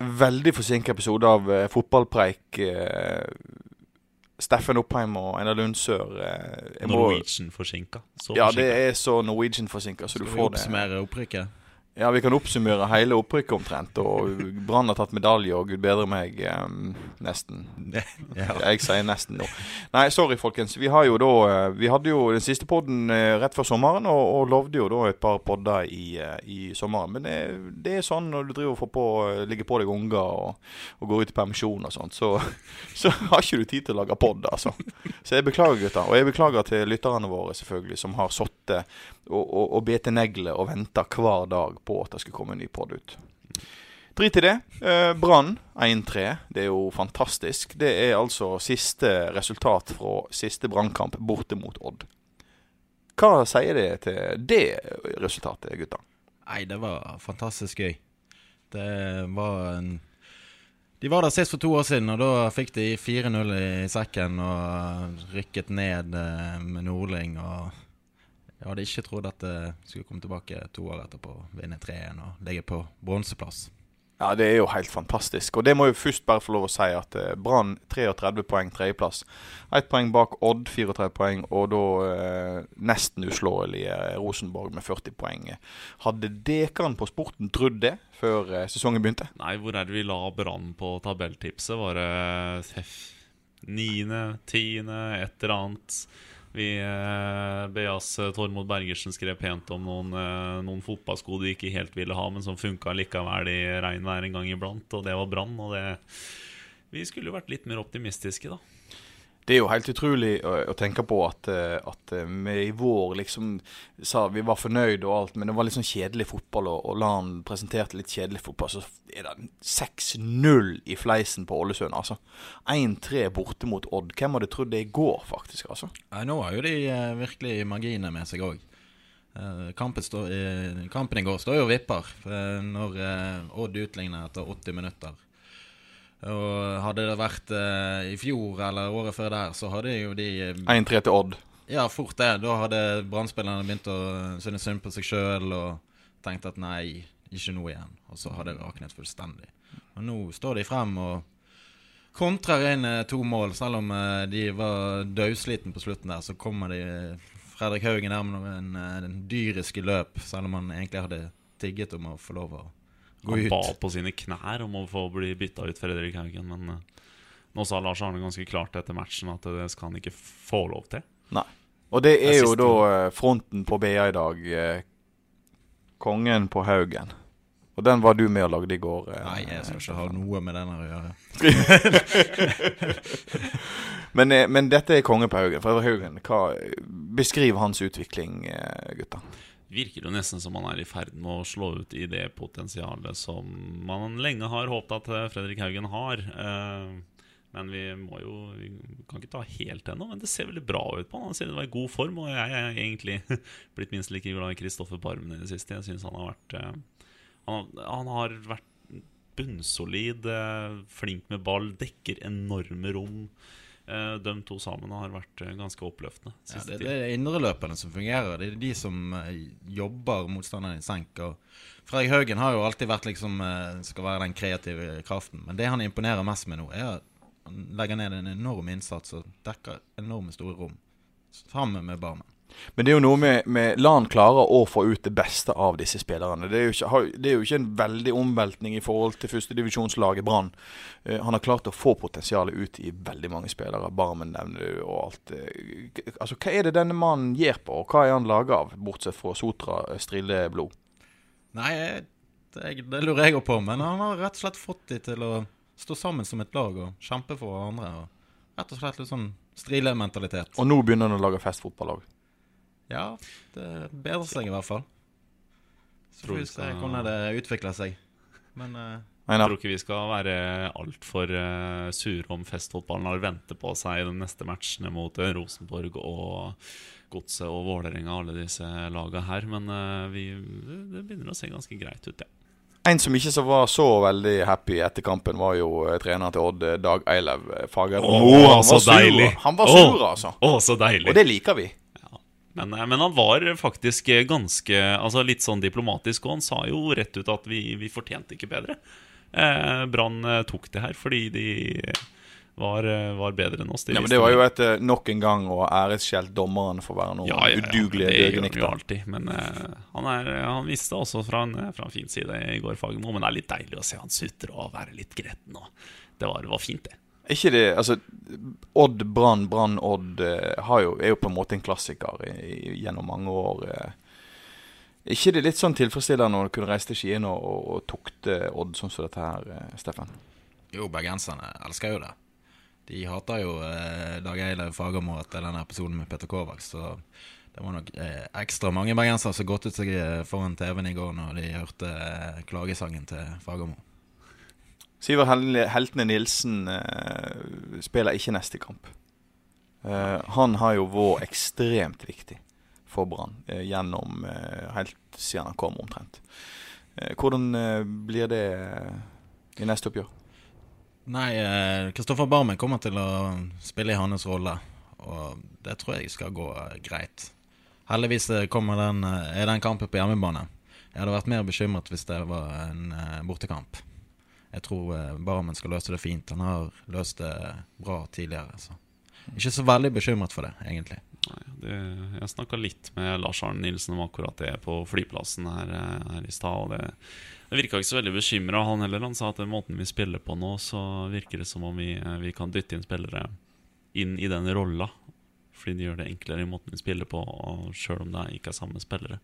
veldig forsinket episode av eh, Fotballpreik. Eh, Steffen Oppheim og Einar Lundsør. Eh, Norwegian forsinka. Så Ja, det er så Norwegian-forsinka, så du Skal du får det. oppsummere opprykket? Ja, vi kan oppsummere hele opprykket omtrent. Og Brann har tatt medalje, og gud bedre meg, um, nesten. Jeg sier nesten nå. Nei, sorry, folkens. Vi har jo da eh, Vi hadde jo den siste podden eh, rett før sommeren, og, og lovde jo da et par podder i, i sommeren. Men det, det er sånn når du driver og får på, ligger på deg unger og, og går ut i permisjon og sånt, så, så har ikke du tid til å lage pod, altså. Så jeg beklager, gutter. Og jeg beklager til lytterne våre, selvfølgelig, som har sittet og, og, og bete negler og venta hver dag på at det skulle komme en ny pod ut. Drit i det. Eh, Brann 1-3. Det er jo fantastisk. Det er altså siste resultat fra siste brannkamp borte mot Odd. Hva sier det til det resultatet, gutta? Nei, det var fantastisk gøy. Det var en De var der sist for to år siden, og da fikk de 4-0 i sekken og rykket ned eh, med Nordling. Og jeg hadde ikke trodd at det skulle komme tilbake to år etterpå, vinne 3-1 og ligge på bronseplass. Ja, det er jo helt fantastisk. Og det må jo først bare få lov å si at eh, Brann 33 poeng, tredjeplass. Ett poeng bak Odd, 34 poeng, og da eh, nesten uslåelige Rosenborg med 40 poeng. Hadde dekeren på sporten trodd det før eh, sesongen begynte? Nei, hvor er det vi la Brann på tabelltipset? Var det heff, niende, tiende, et eller annet? Vi eh, Beas eh, Tormod Bergersen skrev pent om noen, eh, noen fotballsko de ikke helt ville ha, men som funka likevel i regnvær en gang iblant, og det var Brann. Og det Vi skulle jo vært litt mer optimistiske, da. Det er jo helt utrolig å, å tenke på at, eh, at eh, vi i vår liksom sa vi var fornøyd og alt, men det var litt sånn kjedelig fotball, og, og LAN presenterte litt kjedelig fotball. Så er det 6-0 i fleisen på Ålesund, altså. 1-3 borte mot Odd. Hvem hadde trodd det i går, faktisk? altså? Ja, nå har jo de eh, virkelig marginene med seg òg. kampen, kampen i går står jo og vipper når Odd utligner etter 80 minutter. Og hadde det vært eh, i fjor eller året før der, så hadde jo de eh, 1-3 til Odd. Ja, fort det. Da hadde Brann-spillerne begynt å synes synd på seg sjøl og tenkt at nei, ikke nå igjen. Og så hadde det raknet fullstendig. Og nå står de frem og kontrer inn eh, to mål. Selv om eh, de var dødsliten på slutten der, så kommer de Fredrik Haugen der med en, eh, en dyriske løp, selv om han egentlig hadde tigget om å få lov å Han ba på sine knær om å få bli bytta ut Fredrik Haugen, men eh, nå sa Lars Arne ganske klart etter matchen at det skal han ikke få lov til. Nei. Og det Det er jo da eh, fronten på BA i dag. eh, Kongen på Haugen. Og den var du med og lagde i går. eh, Nei, jeg skal ikke ha noe med den å gjøre. men, men dette er kongen på Haugen. Fredrik Haugen, hva, beskriv hans utvikling, gutta. Virker jo nesten som han er i ferd med å slå ut i det potensialet som man lenge har håpet at eh, Fredrik Haugen har. Eh, Men vi må jo Vi kan ikke ta helt ennå, men det ser veldig bra ut på han. Han sier det var i god form, og jeg er egentlig blitt minst like glad i Kristoffer Barmen i det siste. Jeg syns han har vært eh, han, har vært bunnsolid, flink med ball, dekker enorme rom. Eh, De to sammen har vært eh, ganske oppløftende. Ja, det, det er indreløperne som fungerer. Det er de som eh, jobber motstanderen i senk. Fredrik Haugen har jo alltid vært liksom skal være den kreative kraften. Men det han imponerer mest med nå, er at han legger ned en enorm innsats og dekker enorme store rom sammen med Barmen. Men det er jo noe med, med La han klare å få ut det beste av disse spillerne. Det er jo ikke, det er jo ikke en veldig omveltning i forhold til førstedivisjonslaget Brann. Eh, han har klart å få potensialet ut i veldig mange spillere. Barmen nevner du og alt. eh, altså, Hva er det denne mannen gjør på, og hva er han laga av, bortsett fra Sotra eh, strilleblod? Nei, det, det lurer jeg òg på, men han har rett og slett fått de til å stå sammen som et lag og kjempe for hverandre. Og rett og slett litt sånn strilementalitet. Og nå begynner han å lage festfotballag. Ja, det bedrer seg i hvert fall. Så Tror får vi se hvordan det utvikler seg. Men uh, Jeg tror ikke vi skal være altfor uh, sure om festfotballen har ventet på seg i de neste matchene mot eh, Rosenborg og Godset og Vålerenga, alle disse lagene her. Men uh, vi, det, begynner å se ganske greit ut, ja. En som ikke så var så veldig happy etter kampen, var jo eh, treneren til Odd, eh, Dag Eilev eh, Fagermo. Åh, han så sur. deilig. Han var sur, oh, altså. Oh, så deilig. Og det liker vi. Men, eh, men han var faktisk ganske Altså litt sånn diplomatisk, og han sa jo rett ut at vi, vi fortjente ikke bedre. Eh, Brann eh, tok det her fordi de var, eh, var bedre enn oss. De Ja, men Det var jo et nok en gang å æreskjelt dommeren for å være noen ja, ja, ja, udugelige det gjør han jo alltid. Men eh, han, er, han visste også fra en, fra en fin side i går, Fagermo. Men det er litt deilig å se han sutre og være litt gretten. Og det var, var fint, det. Ikke det, altså Odd, Brann, Brann, Odd eh, jo, er jo på en måte en klassiker i, gjennom mange år. Er ikke det litt sånn tilfredsstillende når du kunne reise til Skien og, og, og tukte Odd sånn som dette her, eh, Steffen? jo, bergenserne elsker jo det. De hater jo eh, Dag Eilev Fagermo etter denne episoden med Peter Kovacs, så det var nok eh, ekstra mange bergensere som godtet seg eh, foran TV-en i går når de hørte eh, klagesangen til Fagermo. Siver Heltene Nilsen uh, spiller ikke neste kamp. Uh, han har jo vært ekstremt viktig for Brann uh, gjennom helt siden han kom, omtrent. Hvordan blir det i neste oppgjør? Nei, Kristoffer Barmen kommer til å spille i hans rolle, og det tror jeg skal gå greit. Heldigvis den, er den kampen på hjemmebane. Jeg hadde vært mer bekymret hvis det var en bortekamp. Jeg tror eh, Barmen skal løse det fint. Han har løst det bra tidligere. Så. Ikke så veldig bekymret for det, egentlig. Nei, det, jeg snakka litt med Lars Arne Nilsen om akkurat det på flyplassen her, eh, her i stad. og Det, det virka ikke så veldig bekymra, han heller. Han sa at den måten vi spiller på nå, så virker det som om vi, eh, vi kan dytte inn spillere inn i den rolla. Fordi de gjør det enklere i måten vi spiller på, sjøl om det ikke er samme spillere.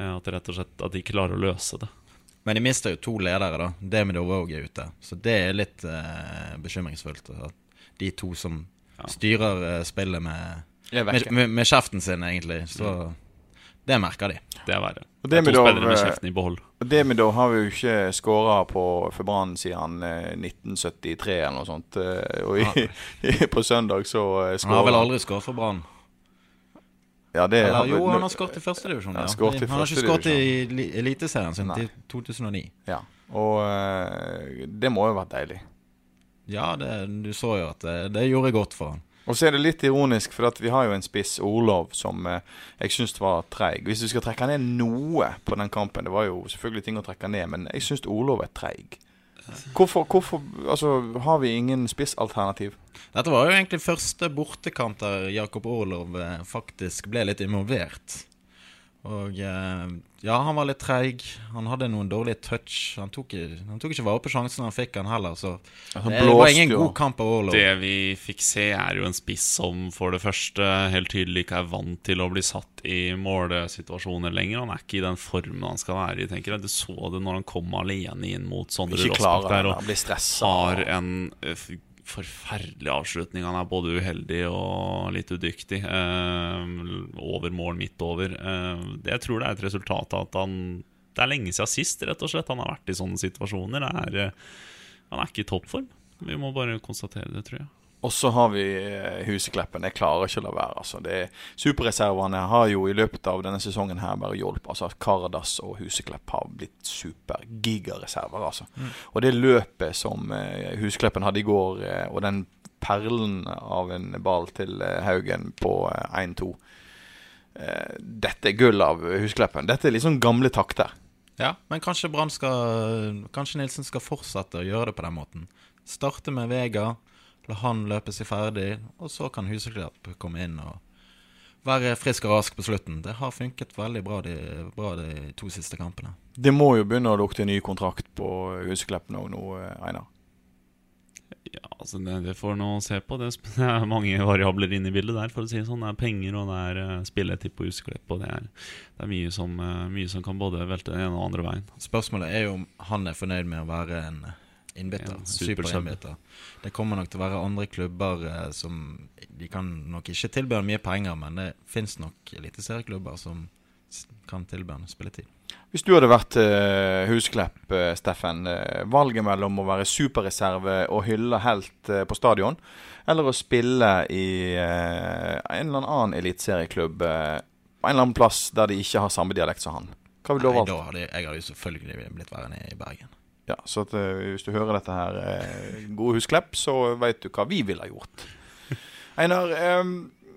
At rett og slett at de klarer å løse det. Men de mister jo to ledere, da. Demidov òg er ute. Så det er litt eh, bekymringsfullt. At de to som styrer eh, spillet med, med, med, med kjeften sin, egentlig. Så det merker de. Det er verre. Og Det er to med eh, kjeften i behold. Og Demidov har vi jo ikke skåra på for Brann siden eh, 1973 eller noe sånt. eh, Og i, på søndag så skåra Han har vel aldri skåret for Brann? Ja, det Eller jo, han har skåret i førstedivisjon. Ja, Ja. Han har ikke skåret i Eliteserien siden Nei. til 2009. Ja, og eh, det må jo vært deilig. Ja, det, du så jo at det, det gjorde godt for han. Og så er det litt ironisk, for vi har jo en spiss, Orlov, som eh, jeg syns var treig. Hvis du skal trekke ned noe på den kampen Det var jo selvfølgelig ting å trekke ned, men jeg syns Orlov er treig. Hvorfor, hvorfor altså, har vi ingen spissalternativ? Dette var jo egentlig første bortekamp der Jakob Orlov eh, faktisk ble litt involvert. Og eh, ja, han var litt treig. Han hadde noen dårlige touch. Han tok, han tok ikke vare på sjansen han fikk, han heller. Så Han det var ingen jo. god kamp av Orlov. Det vi fikk se, er jo en spiss som for det første helt tydelig ikke er vant til å bli satt i målesituasjoner lenger. Han er ikke i den formen han skal være i. tenker jeg Du så det når han kom alene inn mot Sondre klarer der og han blir stressa. har en eh, forferdelig avslutning. Han er både uheldig og litt udyktig. Eh, over mål, midt over. Eh, jeg tror det er et resultat av at han Det er lenge siden sist, rett og slett. Han har vært i sånne situasjoner. Er, eh, han er ikke i toppform. Vi må bare konstatere det, tror jeg. Og så har vi eh, Husekleppen. Jeg klarer ikke å la være. altså. Det er, superreservene har jo i løpet av denne sesongen her bare hjulpet. altså Karadas og Huseklepp har blitt super-gigareserver. altså. Og det løpet som eh, Husekleppen hadde i går, eh, og den perlen av en ball til Haugen på eh, 1-2 eh, Dette er gull av Husekleppen. Dette er liksom gamle takter. Ja, men kanskje Brann skal Kanskje Nilsen skal fortsette å gjøre det på den måten. Starte med Vega, la han løpe seg ferdig, og så kan Huseklepp komme inn og være frisk og rask på slutten. Det har funket veldig bra de, bra de to siste kampene. Det må jo begynne å lukte ny kontrakt på Huseklepp nå, nå, Einar? Ja, altså det, det får nå se på. Det er- mange variabler inne i bildet der. for å si det sånn Det er penger, og det er uh, spilletid på Huseklepp. Og det er, det er mye, som, eh, mye som kan både velte den ene og andre veien. Spørsmålet er jo om han er fornøyd med å være en innbytter. Ja, En superinnbytter. Det kommer nok til å være andre klubber eh, som De kan nok ikke tilby ham mye penger, men det fins nok eliteserieklubber som kan tilby ham spilletid. Hvis du hadde vært eh, Husklepp, eh, Steffen. eh, valget mellom å være superreserve og hylle helt eh, på stadion, eller å spille i eh, en eller annen eliteserieklubb eh, på en eller annen plass der de ikke har samme dialekt som han. Hva ville du ha valgt? da hadde jeg, jeg hadde jo selvfølgelig blitt værende i Bergen. Ja, så at, eh, hvis du hører dette her, eh, gode Husklepp, så vet du hva vi ville ha gjort. Einar, eh,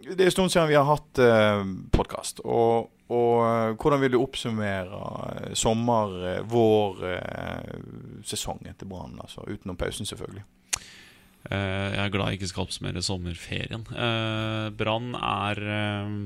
det er en stund siden vi har hatt uh, podkast. Og, og eh, hvordan vil du oppsummere eh, sommer, eh, vår, sesong sesongen til Brann? Altså, utenom pausen, selvfølgelig. Eh, jeg er glad jeg ikke skal oppsummere sommerferien. Brann er eh,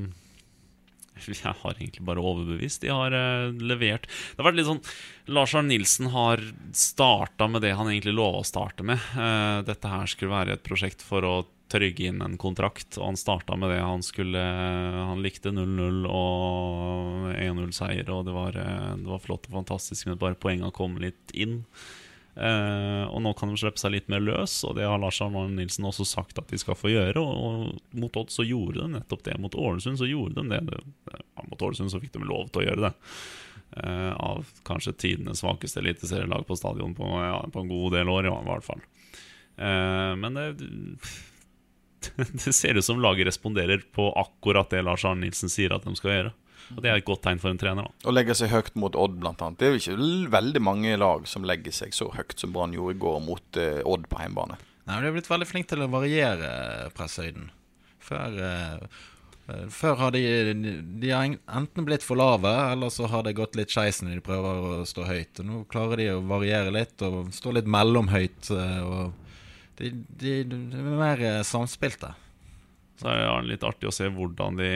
Jeg har egentlig bare overbevist. De har eh, levert Det har vært litt sånn Lars Arne Nilsen har starta med det han egentlig lova å starte med. Eh, dette her skulle være et prosjekt for å trygge inn en kontrakt, og han starta med det. Han skulle Han likte 0-0 og 1-0-seier, og det var, eh, det var flott og fantastisk, men bare poenga kom litt inn. Eh, og nå kan de slippe seg litt mer løs, og det har Lars Arne Nilsen også sagt at de skal få gjøre. Og, og mot Odd så gjorde de nettopp det. Mot Ålesund så gjorde de det. det ja, mot Ålesund så fikk de lov til å gjøre det. Eh, av kanskje tidenes svakeste eliteserielag på stadion på, ja, på en god del år, i hvert fall. Eh, men det, det ser ut som laget responderer på akkurat det Lars Arne Nilsen sier at de skal gjøre. Og det er et godt tegn for en trener. da Og legge seg høyt mot Odd, blant annet. Det er jo ikke veldig mange lag som legger seg så høyt som Brann gjorde i går mot eh, Odd på hjemmebane. Nei, men De har blitt veldig flinke til å variere presshøyden. Før, eh, eh, før har de, de har enten blitt for lave, eller så har det gått litt skeis når de prøver å stå høyt. Og Nå klarer de å variere litt og stå litt mellomhøyt. eh, Og de, de, de er mer eh, samspilte. Så er det litt artig å se hvordan de,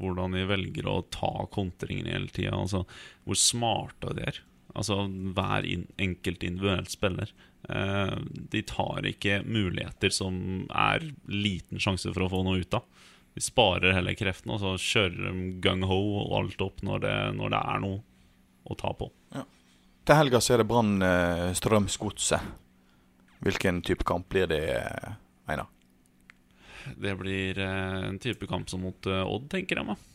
hvordan de velger å ta kontringen hele tida. Altså, hvor smarte de er. Altså hver in, enkelt individuelt spiller. Eh, de tar ikke muligheter som er liten sjanse for å få noe ut av. De sparer heller kreftene, og så kjører de gung-ho og alt opp når det, når det er noe å ta på. Til helga så er det Brann eh, Strømsgodset. Hvilken type kamp blir det, eh? Det blir eh, en type kamp som mot eh, Odd, tenker jeg meg.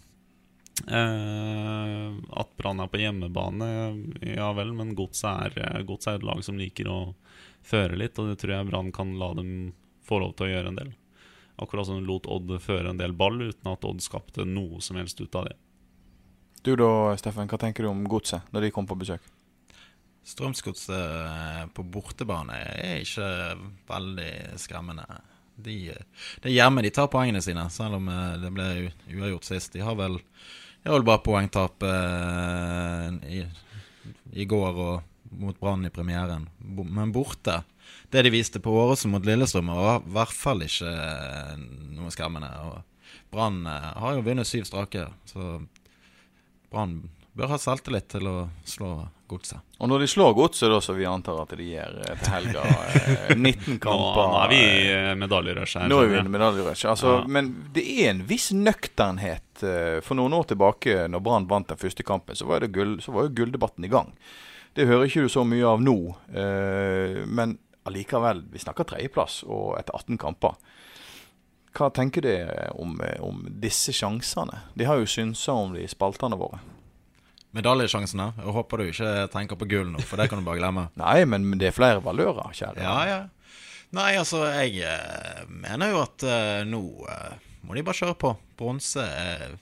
Uh, at Brann er på hjemmebane, ja vel, men Godset er, gods er et lag som liker å føre litt, og det tror jeg Brann kan la dem få lov til å gjøre en del. Akkurat som de lot Odd føre en del ball, uten at Odd skapte noe som helst ut av det. Du da, Steffen, hva tenker du om Godset når de kommer på besøk? Strømsgodset på bortebane er ikke veldig skremmende. De, det er hjemme de tar poengene sine, selv om eh, det ble uavgjort sist. De har vel, de har vel bare poengtap eh, i, i går og mot Brann i premieren. Men borte Det de viste på Åråsen mot Lillestrøm, var i hvert fall ikke eh, noe skremmende. Brann eh, har jo vunnet syv strake, så Brann bør ha selvtillit til å slå Godset. Og når de slår Godset, da, så vi antar at de gjør eh, til helga eh, 19 kamper nå er vi eh, i medaljerush her. Nå er vi i medaljerush. Altså, Ja. Men det er en viss nøkternhet. eh, For noen år tilbake, når Brann vant den første kampen, så var, det gull, så var jo gulldebatten i gang. Det hører ikke du så mye av nå. eh, Men allikevel, vi snakker tredjeplass og etter 18 kamper. Hva tenker du om, eh, om disse sjansene? De har jo synsa om de i spaltene våre. Medaljesjansene. Jeg håper du ikke tenker på gull nå, for det kan du bare glemme. Nei, men det er flere valører, kjære. Ja, ja. Nei, altså, jeg eh, mener jo at uh, nå uh, må de bare kjøre på. Bronse er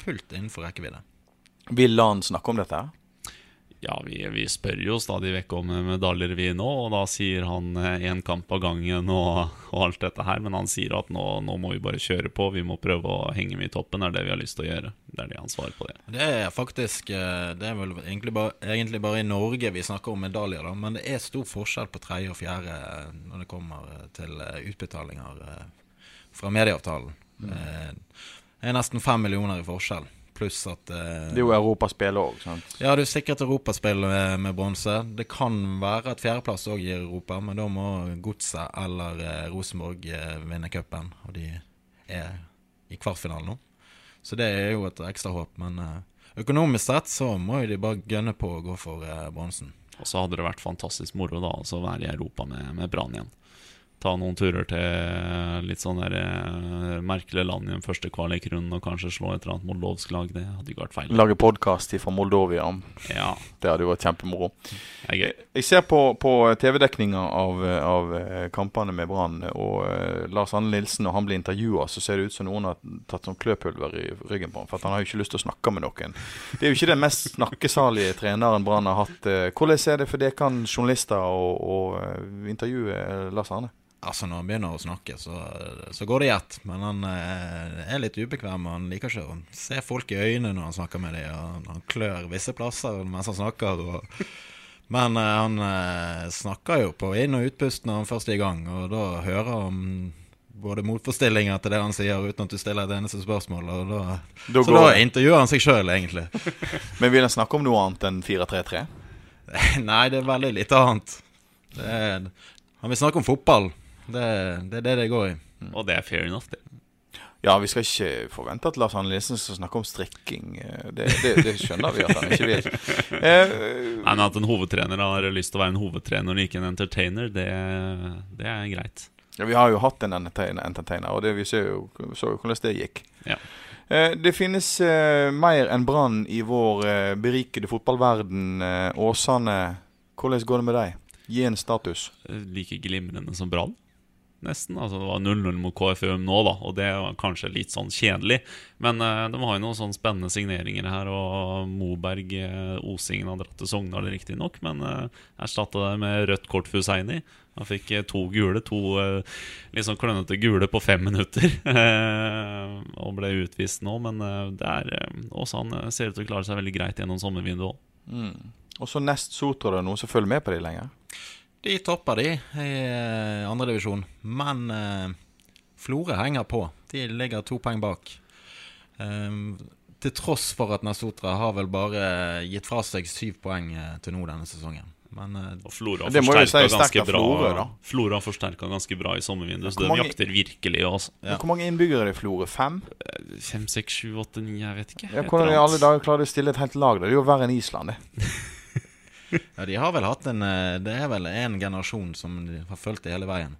fullt innenfor rekkevidde. Vil Lan snakke om dette? Ja, vi, vi spør jo stadig vekk om medaljer, vi nå, og da sier han én kamp av gangen og, og alt dette her. Men han sier at nå, nå må vi bare kjøre på, vi må prøve å henge med i toppen. Det er det vi har lyst til å gjøre. Det er det han svarer på det. Det er faktisk eh, Det er vel egentlig bare, egentlig bare i Norge vi snakker om medaljer, da. Men det er stor forskjell på tredje og fjerde eh, når det kommer eh, til eh, utbetalinger eh, fra medieavtalen. Det er nesten fem millioner i forskjell. Pluss at eh, Det er jo europaspill òg, sant. Ja, det er sikkert europaspill med, med bronse. Det kan være et fjerdeplass òg i Europa, men da må Godset eller eh, Rosenborg eh, vinne cupen. Og de er i kvartfinalen nå. Så det er jo et ekstra håp. Men eh, økonomisk sett så må jo de bare gønne på å gå for eh, bronsen. Og så hadde det vært fantastisk moro da å være i Europa med, med Brann igjen. Ta noen turer til litt sånn der eh, merkelige land i den første kvalikrunden og kanskje slå et eller annet moldovsk lag. Det hadde ikke vært feil. Lage podkast fra Moldovia. Ja, Det hadde jo vært kjempemoro. det er. Jeg ser på, på TV-dekninga av, av eh, kampene med Brann, og eh, Lars Anne Nilsen, når han blir intervjua, så ser det ut som noen har tatt sånn kløpulver i ryggen på ham. For han har jo ikke lyst til å snakke med noen. Det er jo ikke den mest snakkesalige treneren Brann har hatt. Hvordan er det for dere journalister å, intervjue Lars Arne? Altså Når han begynner å snakke, så, så går det i ett. Men han eh, er litt ubekvem. og Han liker ikke å se folk i øynene når han snakker med dem. og Han klør visse plasser mens han snakker. Og, men eh, han eh, snakker jo på inn- og utpust når han først er i gang. Og da hører han både motforestillinger til det han sier, uten at du stiller et eneste spørsmål. Da, Da så da intervjuer han seg sjøl, egentlig. Men vil han snakke om noe annet enn 4-3-3? Nei, det er veldig lite annet. Det er, han vil snakke om fotball. Det, det er det det går i. Og det er fair enough, det. Ja, vi skal ikke forvente at Lars Arne Nilsen skal snakke om strikking. Eh, Det, det, det skjønner vi at han ikke vil. Eh, Nei, men At en hovedtrener har lyst til å være en hovedtrener og ikke en entertainer, det, det er greit. ja, vi har jo hatt en entertainer, entertainer og det vi ser jo, så jo hvordan det gikk. Ja. Eh, Det finnes eh, mer enn Brann i vår eh, berikede fotballverden. Eh, Åsane, hvordan går det med deg? Gi en status. Like glimrende som Brann. Nesten. altså Det var 0-0 mot KFUM nå, da, og det var kanskje litt sånn kjedelig. Men eh, de har jo noen sånne spennende signeringer her, og Moberg eh, Osingen har dratt til Sogndal, riktignok, men eh, erstatta det med rødt kort for Husseini. Han fikk eh, to gule, to eh, litt sånn klønete gule på fem minutter. eh, og ble utvist nå, men det er også han ser ut til å klare seg veldig greit gjennom sommervinduet òg. Og så nest Sotra, det noen som følger med på de lenger? De topper de i eh, andredivisjon, men eh, Florø henger på. De ligger to poeng bak. Eh, til tross for at Nasotra har vel bare gitt fra seg syv poeng eh, til nå denne sesongen. Men eh, Og Flora har Det må jo si ganske bra Florø, da. Flora forsterka ganske bra i sommervinduet, så Hvor de mange- jakter virkelig. Også. Ja. Hvor mange innbyggere er det i Florø? Fem? Fem, seks, sju, åtte, ni, jeg vet ikke. Ja, hvordan i alle dager klarer de å stille et helt lag? Det er jo verre enn Island, det. ja, de har vel hatt en eh, Det er vel en generasjon som de har fulgt det hele veien.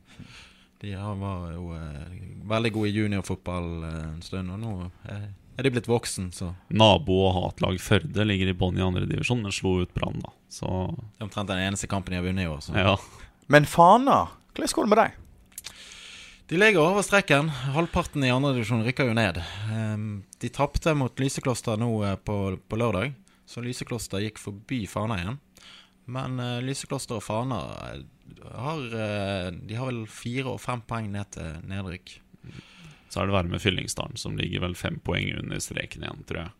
De har, var jo eh, veldig gode i juniorfotball eh, en stund, og nå er, er de blitt voksen, så Nabo- og hatlag Førde ligger i bånn i andredivisjon, men slo ut Brann, da. Så det er omtrent den eneste kampen de har vunnet i år. Så. ja. Men Fana, hvordan går det med deg? De ligger over streken. Halvparten i andredivisjon rykker jo ned. Ehm, de tapte mot Lysekloster nå eh, på, på lørdag, så Lysekloster gikk forbi Fana igjen. Men uh, Lysekloster og Fana eh, har, uh, de har vel fire og fem poeng ned til nedrykk. Så er det verre med Fyllingsdalen, som ligger vel fem poeng under streken igjen, tror jeg.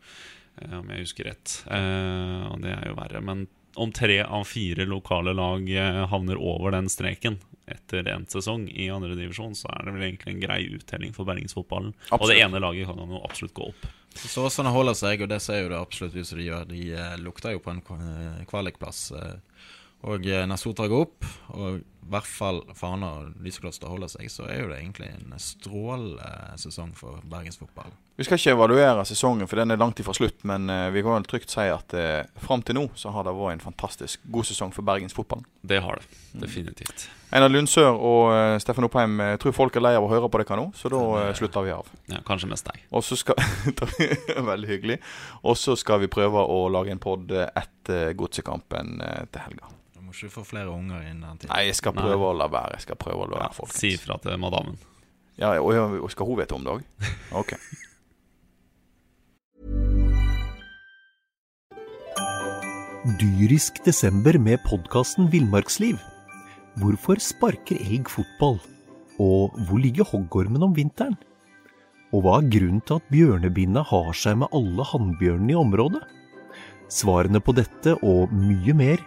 Eh, om jeg husker rett. Eh, og det er jo verre. Men om tre av fire lokale lag eh, havner over den streken etter en sesong i andredivisjon, så er det vel egentlig en grei uttelling for bergensfotballen. Og det ene laget kan jo absolutt gå opp. Så Åsane holder seg, og det ser jo det absolutt ut som de gjør. De eh, lukter jo på en kva- kvalikplass. Eh, og eh, Nesotra går opp, og hvert fall Fana og Lysekloster holder seg, så er jo det egentlig en strålende sesong for bergensfotballen. Vi skal ikke evaluere sesongen, for den er langt ifra slutt. Men eh, vi kan vel trygt si at eh, fram til nå så har det vært en fantastisk god sesong for bergensfotballen. Det har det. Definitivt. Einar Lundsør og eh, Steffen Oppheim jeg tror folk er lei av å høre på dere nå, så da eh, slutter vi av. Ja, kanskje mest deg. Og så skal Veldig hyggelig. Og så skal vi prøve å lage en pod etter godsekampen eh, til helga. Må ikke få flere unger inn den tiden. Nei, jeg skal Nei. prøve å la være. Jeg skal prøve å la være, folkens. Si ifra til madammen. Ja, og, og skal hun vite om det òg? Ok. Dyrisk desember med podkasten Villmarksliv. Hvorfor sparker elg fotball? Og hvor ligger hoggormen om vinteren? Og hva er grunnen til at bjørnebinna har seg med alle hannbjørnene i området? Svarene på dette og mye mer